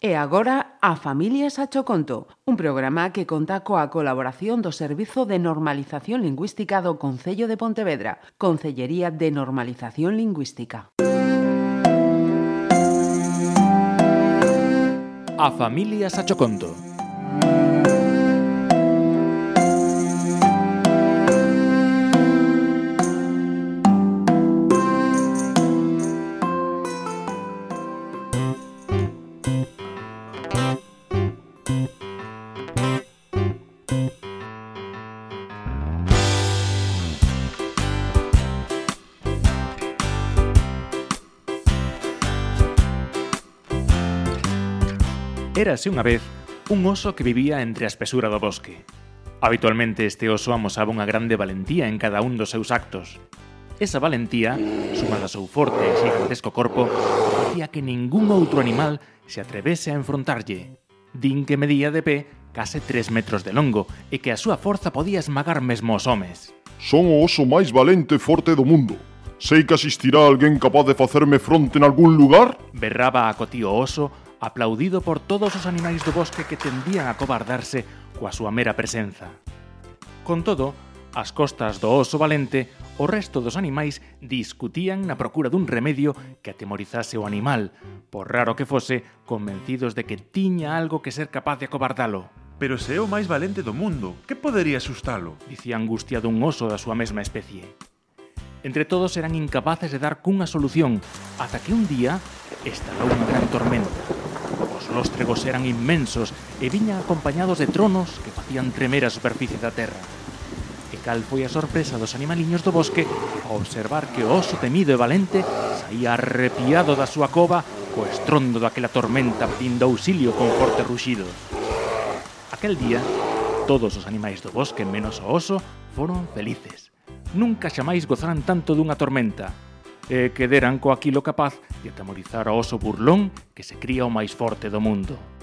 E agora a Familias a Choconto, un programa que conta coa colaboración do Servizo de Normalización Lingüística do Concello de Pontevedra, Concellería de Normalización Lingüística. A Familias a Choconto Érase unha vez un oso que vivía entre a espesura do bosque. Habitualmente este oso amosaba unha grande valentía en cada un dos seus actos. Esa valentía, sumada ao seu forte e gigantesco corpo, facía que ningún outro animal se atrevese a enfrontarlle. Din que medía de pé case 3 metros de longo e que a súa forza podía esmagar mesmo os homes. Son o oso máis valente e forte do mundo, Sei que asistirá alguén capaz de facerme fronte en algún lugar? Berraba a cotío oso, aplaudido por todos os animais do bosque que tendían a cobardarse coa súa mera presenza. Con todo, ás costas do oso valente, o resto dos animais discutían na procura dun remedio que atemorizase o animal, por raro que fose, convencidos de que tiña algo que ser capaz de acobardalo. Pero se é o máis valente do mundo, que podería asustalo? Dicía angustia dun oso da súa mesma especie. Entre todos eran incapaces de dar cunha solución, ata que un día estalou unha gran tormenta. Os lóstregos eran inmensos e viñan acompañados de tronos que facían tremer a superficie da terra. E cal foi a sorpresa dos animaliños do bosque ao observar que o oso temido e valente saía arrepiado da súa cova co estrondo daquela tormenta pedindo auxilio con fortes ruxidos. Aquel día, todos os animais do bosque menos o oso foron felices nunca xamais gozaran tanto dunha tormenta, e que deran co aquilo capaz de atemorizar ao oso burlón que se cría o máis forte do mundo.